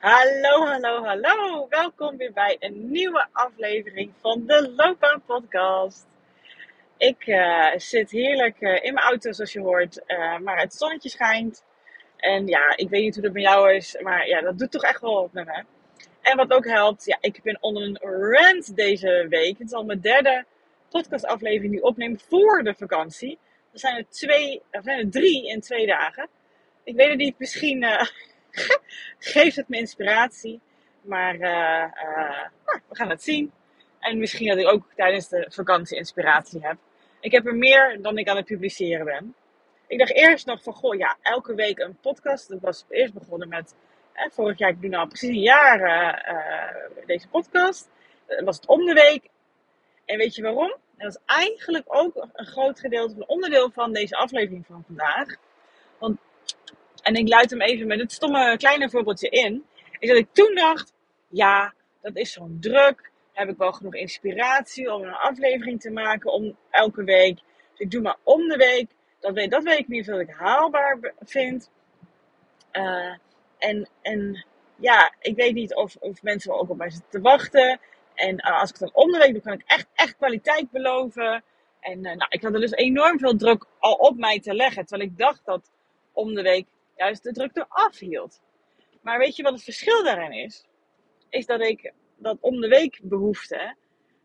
Hallo, hallo, hallo. Welkom weer bij een nieuwe aflevering van de Loopbaan Podcast. Ik uh, zit heerlijk uh, in mijn auto, zoals je hoort, uh, maar het zonnetje schijnt. En ja, ik weet niet hoe dat bij jou is, maar ja, dat doet toch echt wel wat met me. En wat ook helpt, ja, ik ben onder een rant deze week. Het is al mijn derde podcastaflevering die opneem voor de vakantie. Er zijn er, twee, er zijn er drie in twee dagen. Ik weet het niet, misschien geeft het me inspiratie. Maar uh, uh, we gaan het zien. En misschien dat ik ook tijdens de vakantie inspiratie heb. Ik heb er meer dan ik aan het publiceren ben. Ik dacht eerst nog van, goh, ja, elke week een podcast. Dat was eerst begonnen met, eh, vorig jaar, ik doe nou precies een jaar uh, deze podcast. Dat was het om de week. En weet je waarom? dat is eigenlijk ook een groot gedeelte van onderdeel van deze aflevering van vandaag. En ik luid hem even met het stomme kleine voorbeeldje in. Is dat ik toen dacht, ja, dat is zo'n druk. Heb ik wel genoeg inspiratie om een aflevering te maken om elke week. Dus ik doe maar om de week. Dat weet, dat weet ik niet of ik haalbaar vind. Uh, en, en ja, ik weet niet of, of mensen ook op mij zitten te wachten. En uh, als ik het dan om de week doe, kan ik echt, echt kwaliteit beloven. En uh, nou, ik had er dus enorm veel druk al op mij te leggen. Terwijl ik dacht dat om de week juist de druk eraf hield. Maar weet je wat het verschil daarin is? Is dat ik dat om de week behoefte,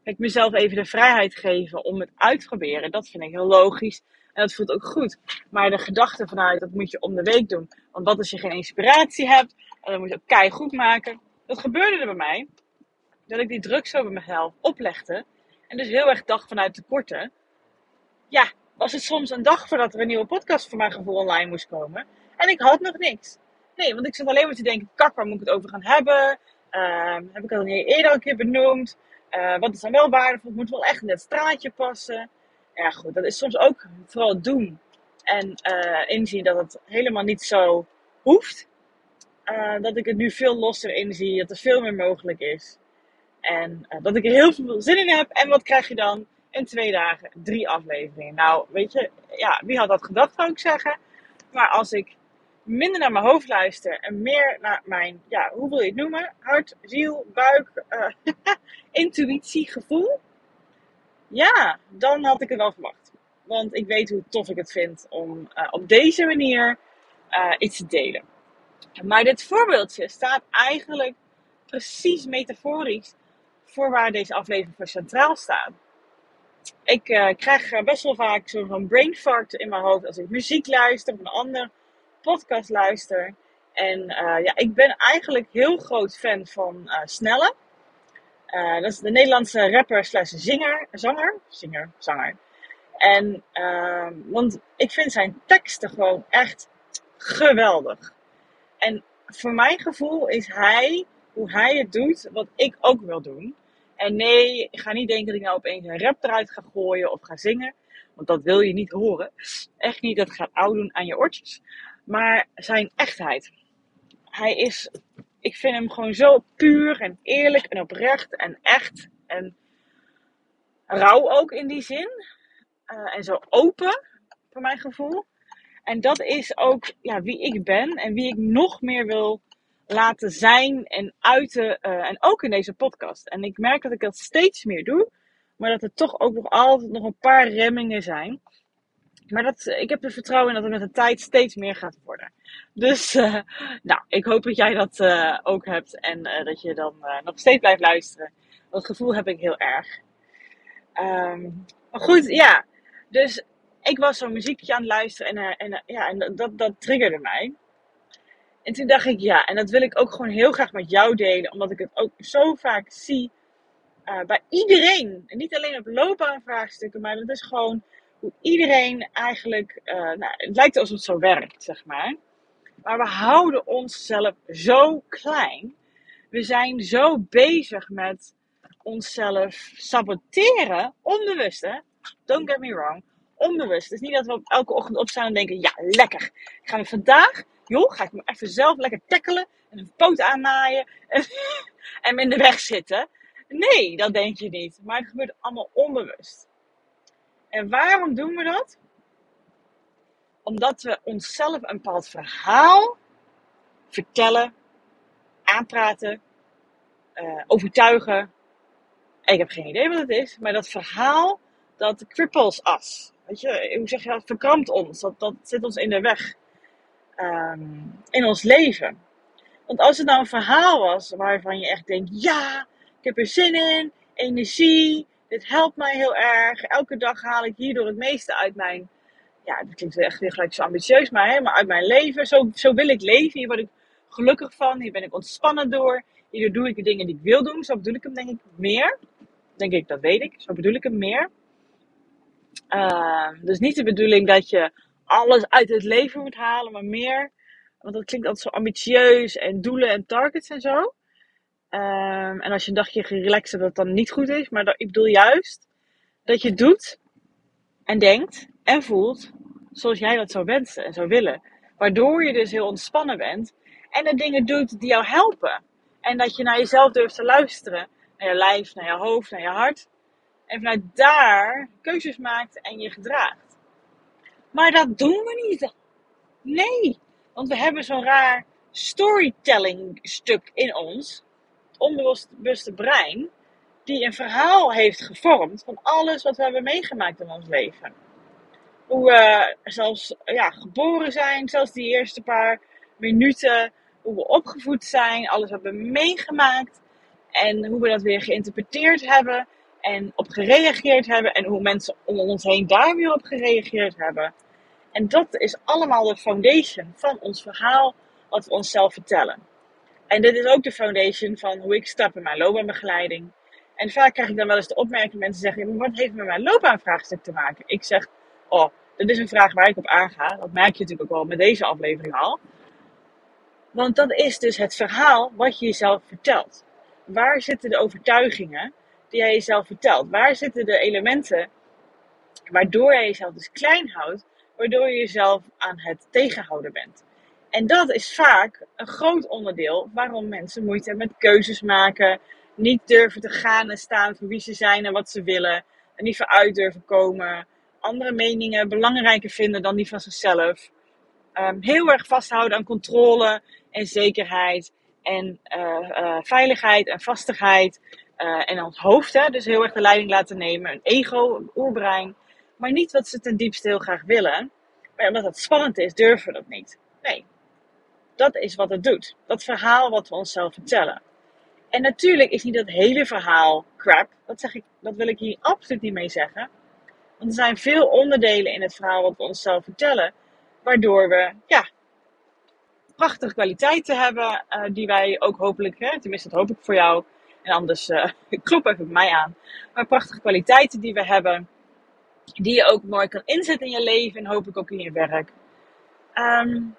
ik mezelf even de vrijheid geven om het uit te proberen. Dat vind ik heel logisch. En dat voelt ook goed. Maar de gedachte vanuit, dat moet je om de week doen. Want wat als je geen inspiratie hebt? En dan moet je ook kei goed maken. Dat gebeurde er bij mij. Dat ik die druk zo bij mezelf oplegde. En dus heel erg dacht vanuit tekorten. Ja, was het soms een dag voordat er een nieuwe podcast voor mijn gevoel online moest komen. En ik had nog niks. Nee, want ik zat alleen maar te denken, kak, waar moet ik het over gaan hebben? Uh, heb ik al eerder een keer benoemd? Uh, wat is dan wel waardevol? Het moet wel echt in het straatje passen. Ja, goed, dat is soms ook vooral doen. En uh, inzien dat het helemaal niet zo hoeft. Uh, dat ik het nu veel losser inzie, dat er veel meer mogelijk is. En dat ik er heel veel zin in heb. En wat krijg je dan? In twee dagen drie afleveringen. Nou, weet je, ja, wie had dat gedacht, zou ik zeggen. Maar als ik minder naar mijn hoofd luister en meer naar mijn, ja, hoe wil je het noemen? Hart, ziel, buik, uh, intuïtie, gevoel. Ja, dan had ik het wel verwacht. Want ik weet hoe tof ik het vind om uh, op deze manier uh, iets te delen. Maar dit voorbeeldje staat eigenlijk precies metaforisch voor waar deze aflevering voor centraal staat. Ik krijg best wel vaak zo'n brain fart in mijn hoofd als ik muziek luister of een ander podcast luister. En uh, ja, ik ben eigenlijk heel groot fan van uh, Snelle. Uh, dat is de Nederlandse rapper slash zinger, zanger, zinger, zanger. En, want ik vind zijn teksten gewoon echt geweldig. En voor mijn gevoel is hij, hoe hij het doet, wat ik ook wil doen. En nee, ik ga niet denken dat ik nou opeens een rap eruit ga gooien of ga zingen. Want dat wil je niet horen. Echt niet, dat gaat oud doen aan je oortjes maar zijn echtheid. Hij is, ik vind hem gewoon zo puur en eerlijk en oprecht en echt en rauw ook in die zin. Uh, en zo open, voor mijn gevoel. En dat is ook ja, wie ik ben en wie ik nog meer wil laten zijn en uiten. Uh, en ook in deze podcast. En ik merk dat ik dat steeds meer doe. Maar dat er toch ook nog altijd nog een paar remmingen zijn. Maar dat, ik heb er vertrouwen in dat het met de tijd steeds meer gaat worden. Dus uh, nou, ik hoop dat jij dat uh, ook hebt en dat je dan nog steeds blijft luisteren. Dat gevoel heb ik heel erg. Um, maar goed, ja. Dus ik was zo'n muziekje aan het luisteren en, en, ja, en dat, dat triggerde mij. En toen dacht ik, ja, en dat wil ik ook gewoon heel graag met jou delen, omdat ik het ook zo vaak zie bij iedereen. En niet alleen op loopbaanvraagstukken, maar dat is gewoon iedereen eigenlijk, uh, nou, het lijkt alsof het zo werkt, zeg maar. Maar we houden onszelf zo klein. We zijn zo bezig met onszelf saboteren, onbewust hè. Don't get me wrong, onbewust. Het is niet dat we elke ochtend opstaan en denken, ja lekker, ik ga me vandaag, joh, ga ik me even zelf lekker tackelen en een poot aannaaien en, en in de weg zitten. Nee, dat denk je niet. Maar het gebeurt allemaal onbewust. En waarom doen we dat? Omdat we onszelf een bepaald verhaal vertellen, aanpraten, uh, overtuigen. Ik heb geen idee wat het is, maar dat verhaal, dat cripples us. Weet je, hoe zeg je dat? Verkrampt ons. Dat, dat zit ons in de weg. Um, in ons leven. Want als het nou een verhaal was waarvan je echt denkt: ja, ik heb er zin in, energie, dit helpt mij heel erg. Elke dag haal ik hierdoor het meeste uit mijn. Ja, dat klinkt echt weer gelijk zo ambitieus, maar helemaal uit mijn leven. Zo, zo wil ik leven. Hier word ik gelukkig van. Hier ben ik ontspannen door. Hierdoor doe ik de dingen die ik wil doen. Zo bedoel ik hem, denk ik, meer. Denk ik, dat weet ik. Zo bedoel ik hem meer. Uh, dus niet de bedoeling dat je alles uit het leven moet halen, maar meer. Want dat klinkt altijd zo ambitieus en doelen en targets en zo. Um, en als je een dagje relaxed dat het dan niet goed is. Maar ik bedoel juist dat je doet en denkt en voelt zoals jij dat zou wensen en zou willen. Waardoor je dus heel ontspannen bent en de dingen doet die jou helpen. En dat je naar jezelf durft te luisteren. Naar je lijf, naar je hoofd, naar je hart. En vanuit daar keuzes maakt en je gedraagt. Maar dat doen we niet. Nee, want we hebben zo'n raar storytelling stuk in ons onbewuste brein, die een verhaal heeft gevormd van alles wat we hebben meegemaakt in ons leven. Hoe we zelfs ja, geboren zijn, zelfs die eerste paar minuten, hoe we opgevoed zijn, alles wat we meegemaakt en hoe we dat weer geïnterpreteerd hebben en op gereageerd hebben en hoe mensen om ons heen daar weer op gereageerd hebben. En dat is allemaal de foundation van ons verhaal wat we onszelf vertellen. En dit is ook de foundation van hoe ik stap in mijn loopbaanbegeleiding. En vaak krijg ik dan wel eens de opmerking: mensen zeggen, wat heeft met mijn loopbaanvraagstuk te maken? Ik zeg, oh, dat is een vraag waar ik op aanga. Dat merk je natuurlijk ook wel met deze aflevering al. Want dat is dus het verhaal wat je jezelf vertelt. Waar zitten de overtuigingen die jij jezelf vertelt? Waar zitten de elementen waardoor jij jezelf dus klein houdt, waardoor je jezelf aan het tegenhouden bent? En dat is vaak een groot onderdeel waarom mensen moeite hebben met keuzes maken, niet durven te gaan en staan voor wie ze zijn en wat ze willen, en niet vooruit durven komen, andere meningen belangrijker vinden dan die van zichzelf. Um, heel erg vasthouden aan controle en zekerheid en uh, uh, veiligheid en vastigheid. Uh, en ons hoofd, hè, dus heel erg de leiding laten nemen. Een ego, een oerbrein. Maar niet wat ze ten diepste heel graag willen. Maar omdat het spannend is, durven we dat niet. Nee, dat is wat het doet. Dat verhaal wat we onszelf vertellen. En natuurlijk is niet dat hele verhaal crap. Dat, zeg ik, dat wil ik hier absoluut niet mee zeggen. Want er zijn veel onderdelen in het verhaal wat we onszelf vertellen. Waardoor we, ja, prachtige kwaliteiten hebben. Uh, die wij ook hopelijk, hè, tenminste dat hoop ik voor jou. En anders uh, klop even mij aan. Maar prachtige kwaliteiten die we hebben. Die je ook mooi kan inzetten in je leven en hoop ik ook in je werk. Um,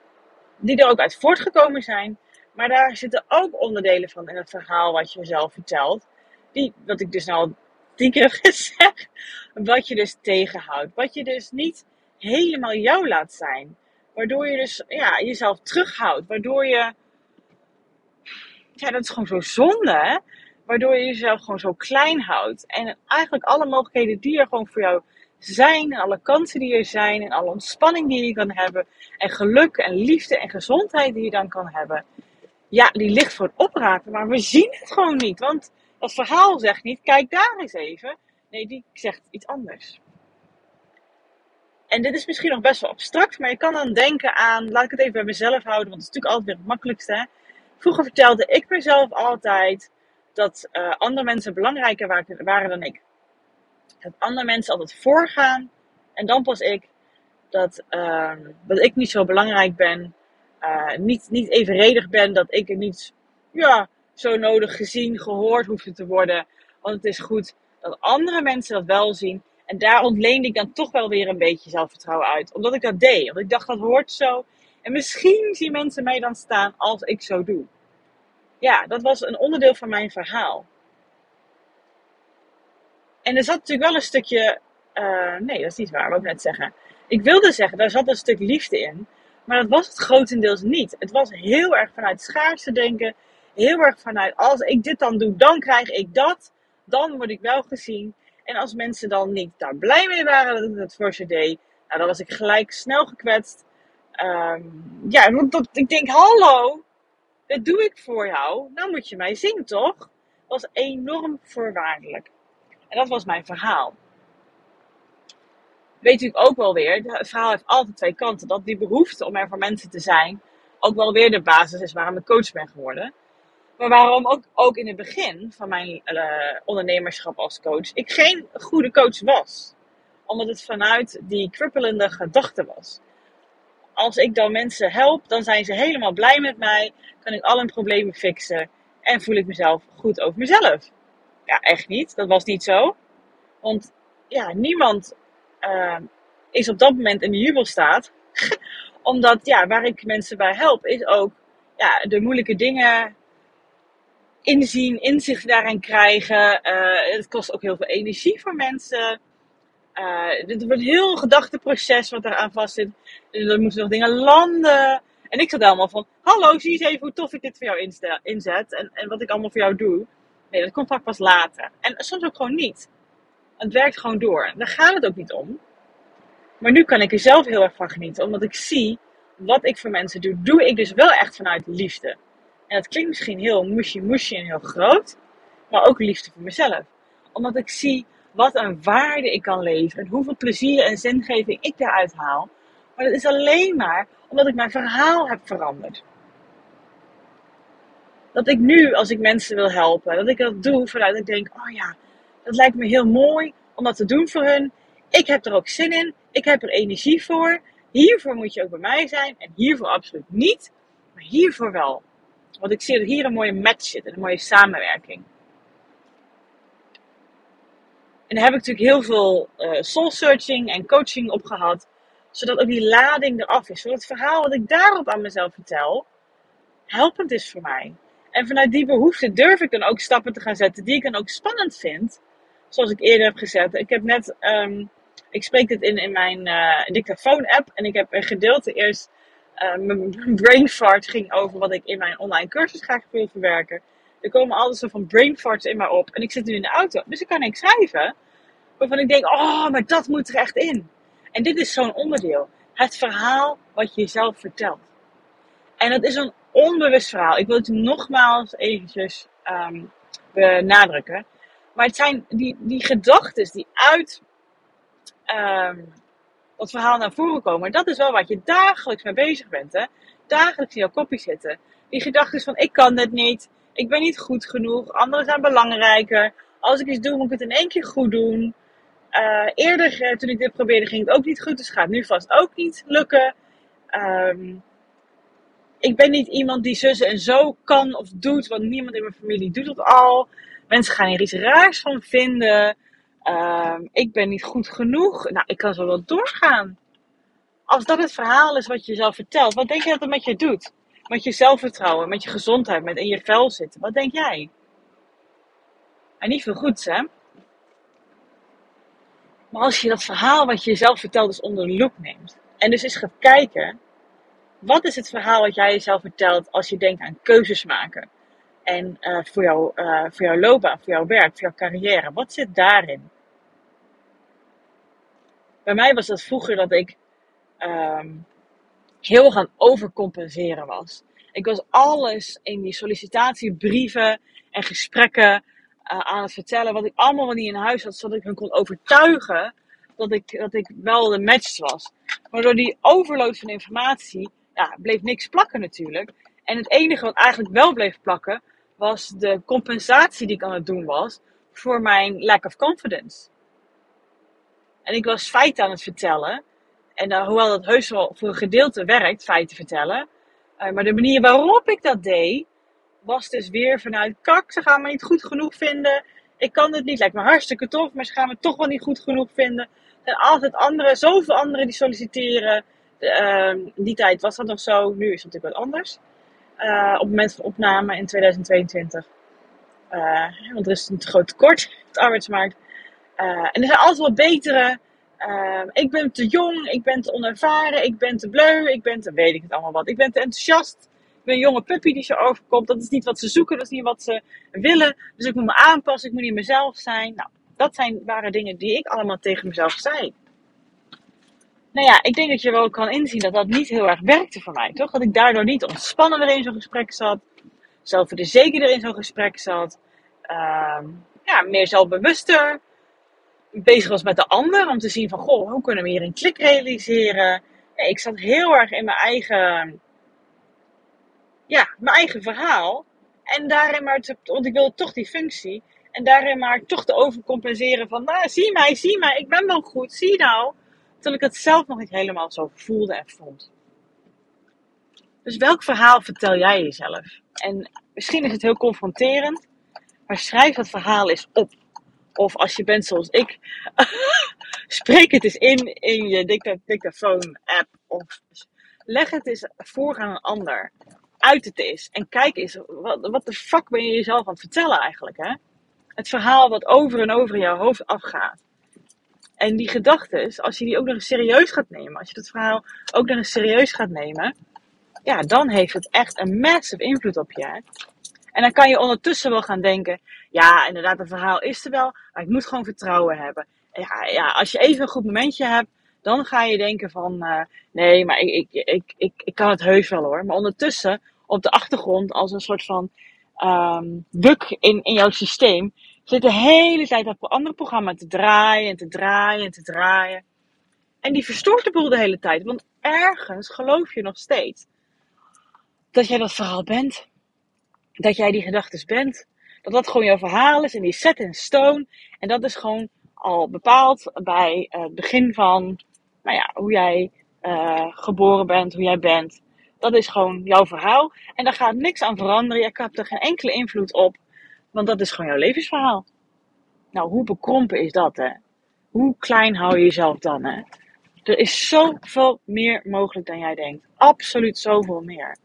die er ook uit voortgekomen zijn. Maar daar zitten ook onderdelen van in het verhaal wat je zelf vertelt. Die, wat ik dus nou tien keer heb gezegd. Wat je dus tegenhoudt. Wat je dus niet helemaal jou laat zijn. Waardoor je dus ja, jezelf terughoudt. Waardoor je. Ja, dat is gewoon zo zonde. Waardoor je jezelf gewoon zo klein houdt. En eigenlijk alle mogelijkheden die er gewoon voor jou zijn en alle kansen die er zijn en alle ontspanning die je kan hebben en geluk en liefde en gezondheid die je dan kan hebben. Ja, die ligt voor het opraken, maar we zien het gewoon niet. Want dat verhaal zegt niet, kijk daar eens even. Nee, die zegt iets anders. En dit is misschien nog best wel abstract, maar je kan dan denken aan, laat ik het even bij mezelf houden, want het is natuurlijk altijd weer het makkelijkste. Vroeger vertelde ik mezelf altijd dat uh, andere mensen belangrijker waren dan ik dat andere mensen altijd voorgaan. En dan pas ik dat, uh, dat ik niet zo belangrijk ben. Uh, niet, niet evenredig ben. Dat ik er niet ja, zo nodig gezien, gehoord hoefde te worden. Want het is goed dat andere mensen dat wel zien. En daar ontleende ik dan toch wel weer een beetje zelfvertrouwen uit. Omdat ik dat deed. Want ik dacht dat hoort zo. En misschien zien mensen mij dan staan als ik zo doe. Ja, dat was een onderdeel van mijn verhaal. En er zat natuurlijk wel een stukje. Uh, nee, dat is niet waar, wat ik net zeggen. Ik wilde zeggen, daar zat een stuk liefde in. Maar dat was het grotendeels niet. Het was heel erg vanuit schaarste denken. Heel erg vanuit, als ik dit dan doe, dan krijg ik dat. Dan word ik wel gezien. En als mensen dan niet daar blij mee waren dat ik het voor ze deed, nou, dan was ik gelijk snel gekwetst. Um, ja, want dat, ik denk, hallo. dit doe ik voor jou, nou moet je mij zien, toch? Dat was enorm voorwaardelijk. En dat was mijn verhaal. Weet ik ook wel weer, het verhaal heeft altijd twee kanten. Dat die behoefte om er voor mensen te zijn ook wel weer de basis is waarom ik coach ben geworden. Maar waarom ook, ook in het begin van mijn uh, ondernemerschap als coach ik geen goede coach was. Omdat het vanuit die kruppelende gedachte was. Als ik dan mensen help, dan zijn ze helemaal blij met mij. Kan ik al hun problemen fixen. En voel ik mezelf goed over mezelf. Ja, echt niet. Dat was niet zo. Want ja, niemand uh, is op dat moment in de jubelstaat. Omdat ja, waar ik mensen bij help, is ook ja, de moeilijke dingen inzien, inzicht daarin krijgen. Uh, het kost ook heel veel energie voor mensen. Uh, het wordt een heel gedachteproces wat eraan vast zit. Er moeten nog dingen landen. En ik zat allemaal van: Hallo, zie eens even hoe tof ik dit voor jou inzet. En, en wat ik allemaal voor jou doe. Nee, dat vaak pas later. En soms ook gewoon niet. Het werkt gewoon door. Daar gaat het ook niet om. Maar nu kan ik er zelf heel erg van genieten. Omdat ik zie wat ik voor mensen doe, doe ik dus wel echt vanuit liefde. En dat klinkt misschien heel mushy mushy en heel groot. Maar ook liefde voor mezelf. Omdat ik zie wat een waarde ik kan leveren. En hoeveel plezier en zingeving ik daaruit haal. Maar dat is alleen maar omdat ik mijn verhaal heb veranderd. Dat ik nu, als ik mensen wil helpen, dat ik dat doe vanuit dat ik denk, oh ja, dat lijkt me heel mooi om dat te doen voor hun. Ik heb er ook zin in. Ik heb er energie voor. Hiervoor moet je ook bij mij zijn. En hiervoor absoluut niet. Maar hiervoor wel. Want ik zie dat hier een mooie match zit. Een mooie samenwerking. En daar heb ik natuurlijk heel veel uh, soul searching en coaching op gehad. Zodat ook die lading eraf is. Zodat het verhaal wat ik daarop aan mezelf vertel, helpend is voor mij. En vanuit die behoefte durf ik dan ook stappen te gaan zetten die ik dan ook spannend vind. Zoals ik eerder heb gezet. Ik heb net, um, ik spreek dit in, in mijn uh, dictafoon app. En ik heb een gedeelte eerst, uh, mijn brain fart ging over wat ik in mijn online cursus graag wil verwerken. Er komen altijd zo van brain farts in mij op. En ik zit nu in de auto. Dus ik kan niks schrijven. Waarvan ik denk, oh, maar dat moet er echt in. En dit is zo'n onderdeel. Het verhaal wat je jezelf vertelt. En dat is een onbewust verhaal. Ik wil het nogmaals eventjes um, benadrukken. Maar het zijn die, die gedachten die uit um, dat verhaal naar voren komen. Dat is wel wat je dagelijks mee bezig bent. Hè? Dagelijks in jouw kopje zitten. Die gedachten van ik kan dit niet. Ik ben niet goed genoeg. Anderen zijn belangrijker. Als ik iets doe, moet ik het in één keer goed doen. Uh, eerder, eh, toen ik dit probeerde, ging het ook niet goed. Dus gaat nu vast ook niet lukken. Um, ik ben niet iemand die zussen en zo kan of doet, want niemand in mijn familie doet dat al. Mensen gaan hier iets raars van vinden. Um, ik ben niet goed genoeg. Nou, ik kan zo wel doorgaan. Als dat het verhaal is wat je zelf vertelt, wat denk je dat het met je doet? Met je zelfvertrouwen, met je gezondheid, met in je vel zitten. Wat denk jij? En niet veel goeds, hè? Maar als je dat verhaal wat je jezelf vertelt dus onder de loep neemt. En dus eens gaat kijken. Wat is het verhaal wat jij jezelf vertelt als je denkt aan keuzes maken? En uh, voor, jou, uh, voor jouw loopbaan, voor jouw werk, voor jouw carrière. Wat zit daarin? Bij mij was dat vroeger dat ik um, heel gaan overcompenseren was. Ik was alles in die sollicitatiebrieven en gesprekken uh, aan het vertellen. Wat ik allemaal niet in huis had, zodat ik hen kon overtuigen dat ik, dat ik wel de match was. Maar door die overload van informatie ja, bleef niks plakken natuurlijk. En het enige wat eigenlijk wel bleef plakken, was de compensatie die ik aan het doen was voor mijn lack of confidence. En ik was feiten aan het vertellen. En uh, hoewel dat heus wel voor een gedeelte werkt, feiten vertellen. Uh, maar de manier waarop ik dat deed, was dus weer vanuit kak, ze gaan me niet goed genoeg vinden. Ik kan het niet, lijkt me hartstikke tof, maar ze gaan me toch wel niet goed genoeg vinden. En altijd anderen, zoveel anderen die solliciteren. Uh, die tijd was dat nog zo, nu is het natuurlijk wat anders. Uh, op het moment van opname in 2022. Uh, want er is een te groot tekort op de arbeidsmarkt. Uh, en er zijn altijd wel betere. ik ben te jong, ik ben te onervaren, ik ben te bleu, ik ben te weet ik het allemaal wat. Ik ben te enthousiast. Ik ben een jonge puppy die zo overkomt. Dat is niet wat ze zoeken, dat is niet wat ze willen. Dus ik moet me aanpassen, ik moet niet mezelf zijn. Nou, dat zijn, waren dingen die ik allemaal tegen mezelf zei. Nou ja, ik denk dat je wel kan inzien dat dat niet heel erg werkte voor mij, toch? Dat ik daardoor niet ontspannender in zo'n gesprek zat, zelfverzekerder in zo'n gesprek zat, ehm, ja, meer zelfbewuster, bezig was met de ander om te zien van, goh, hoe kunnen we hier een klik realiseren? Ik zat heel erg in mijn eigen, ja, mijn eigen verhaal. En daarin maar, te, want ik wilde toch die functie. En daarin maar toch te overcompenseren van, nou, zie mij, zie mij, ik ben wel goed, zie nou. Terwijl ik het zelf nog niet helemaal zo voelde en vond. Dus welk verhaal vertel jij jezelf? En misschien is het heel confronterend, maar schrijf dat verhaal eens op. Of als je bent zoals ik, spreek het eens in in je dictafoon-app. Of leg het eens voor aan een ander. Uit het eens. En kijk eens, wat, wat de fuck ben je jezelf aan het vertellen eigenlijk, hè? Het verhaal wat over en over jouw hoofd afgaat. En die gedachten, als je die ook nog eens serieus gaat nemen, als je dat verhaal ook nog eens serieus gaat nemen, ja, dan heeft het echt een massive invloed op je. En dan kan je ondertussen wel gaan denken, ja, inderdaad, het verhaal is er wel, maar ik moet gewoon vertrouwen hebben. Ja, ja als je even een goed momentje hebt, dan ga je denken van, uh, nee, maar ik, ik, ik, ik, kan het heus wel hoor. Maar ondertussen, op de achtergrond, als een soort van um, bug in, in jouw systeem, zit de hele tijd op andere programma te draaien en te draaien en te draaien. En die verstoort de boel de hele tijd. Want ergens geloof je nog steeds dat jij dat verhaal bent. Dat jij die gedachtes bent. Dat dat gewoon jouw verhaal is en die set in stone. En dat is gewoon al bepaald bij het begin van nou ja, hoe jij uh, geboren bent, hoe jij bent. Dat is gewoon jouw verhaal. En daar gaat niks aan veranderen. Je hebt er geen enkele invloed op. Want dat is gewoon jouw levensverhaal. Nou, hoe bekrompen is dat, hè? Hoe klein hou je jezelf dan, hè? Er is zoveel meer mogelijk dan jij denkt. Absoluut zoveel meer.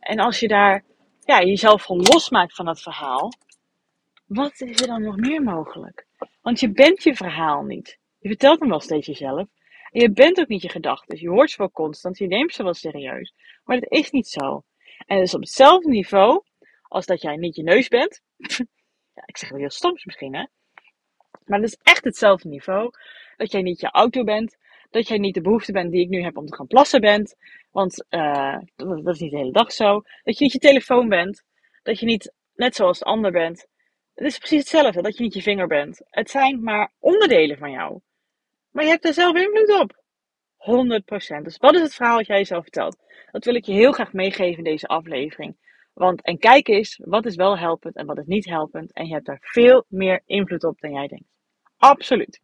En als je daar ja, jezelf van losmaakt van dat verhaal, wat is er dan nog meer mogelijk? Want je bent je verhaal niet. Je vertelt hem wel steeds jezelf. En je bent ook niet je gedachten. Je hoort ze wel constant, je neemt ze wel serieus. Maar dat is niet zo. En het is op hetzelfde niveau als dat jij niet je neus bent. ja, ik zeg wel heel stoms misschien, hè? Maar het is echt hetzelfde niveau. Dat jij niet je auto bent. Dat jij niet de behoefte bent die ik nu heb om te gaan plassen bent. Want dat, dat, is niet de hele dag zo. Dat je niet je telefoon bent. Dat je niet net zoals de ander bent. Het is precies hetzelfde. Dat je niet je vinger bent. Het zijn maar onderdelen van jou. Maar je hebt er zelf invloed op. 100%. Dus wat is het verhaal dat jij jezelf vertelt? Dat wil ik je heel graag meegeven in deze aflevering. Want en kijk eens, wat is wel helpend en wat is niet helpend. En je hebt daar veel meer invloed op dan jij denkt. Absoluut.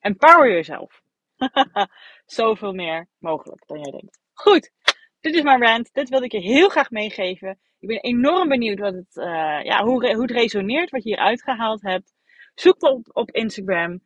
Empower jezelf. Zoveel meer mogelijk dan jij denkt. Goed, dit is mijn rant. Dit wilde ik je heel graag meegeven. Ik ben enorm benieuwd wat het, uh, ja, hoe, hoe het resoneert, wat je hier uitgehaald hebt. Zoek me op, op Instagram.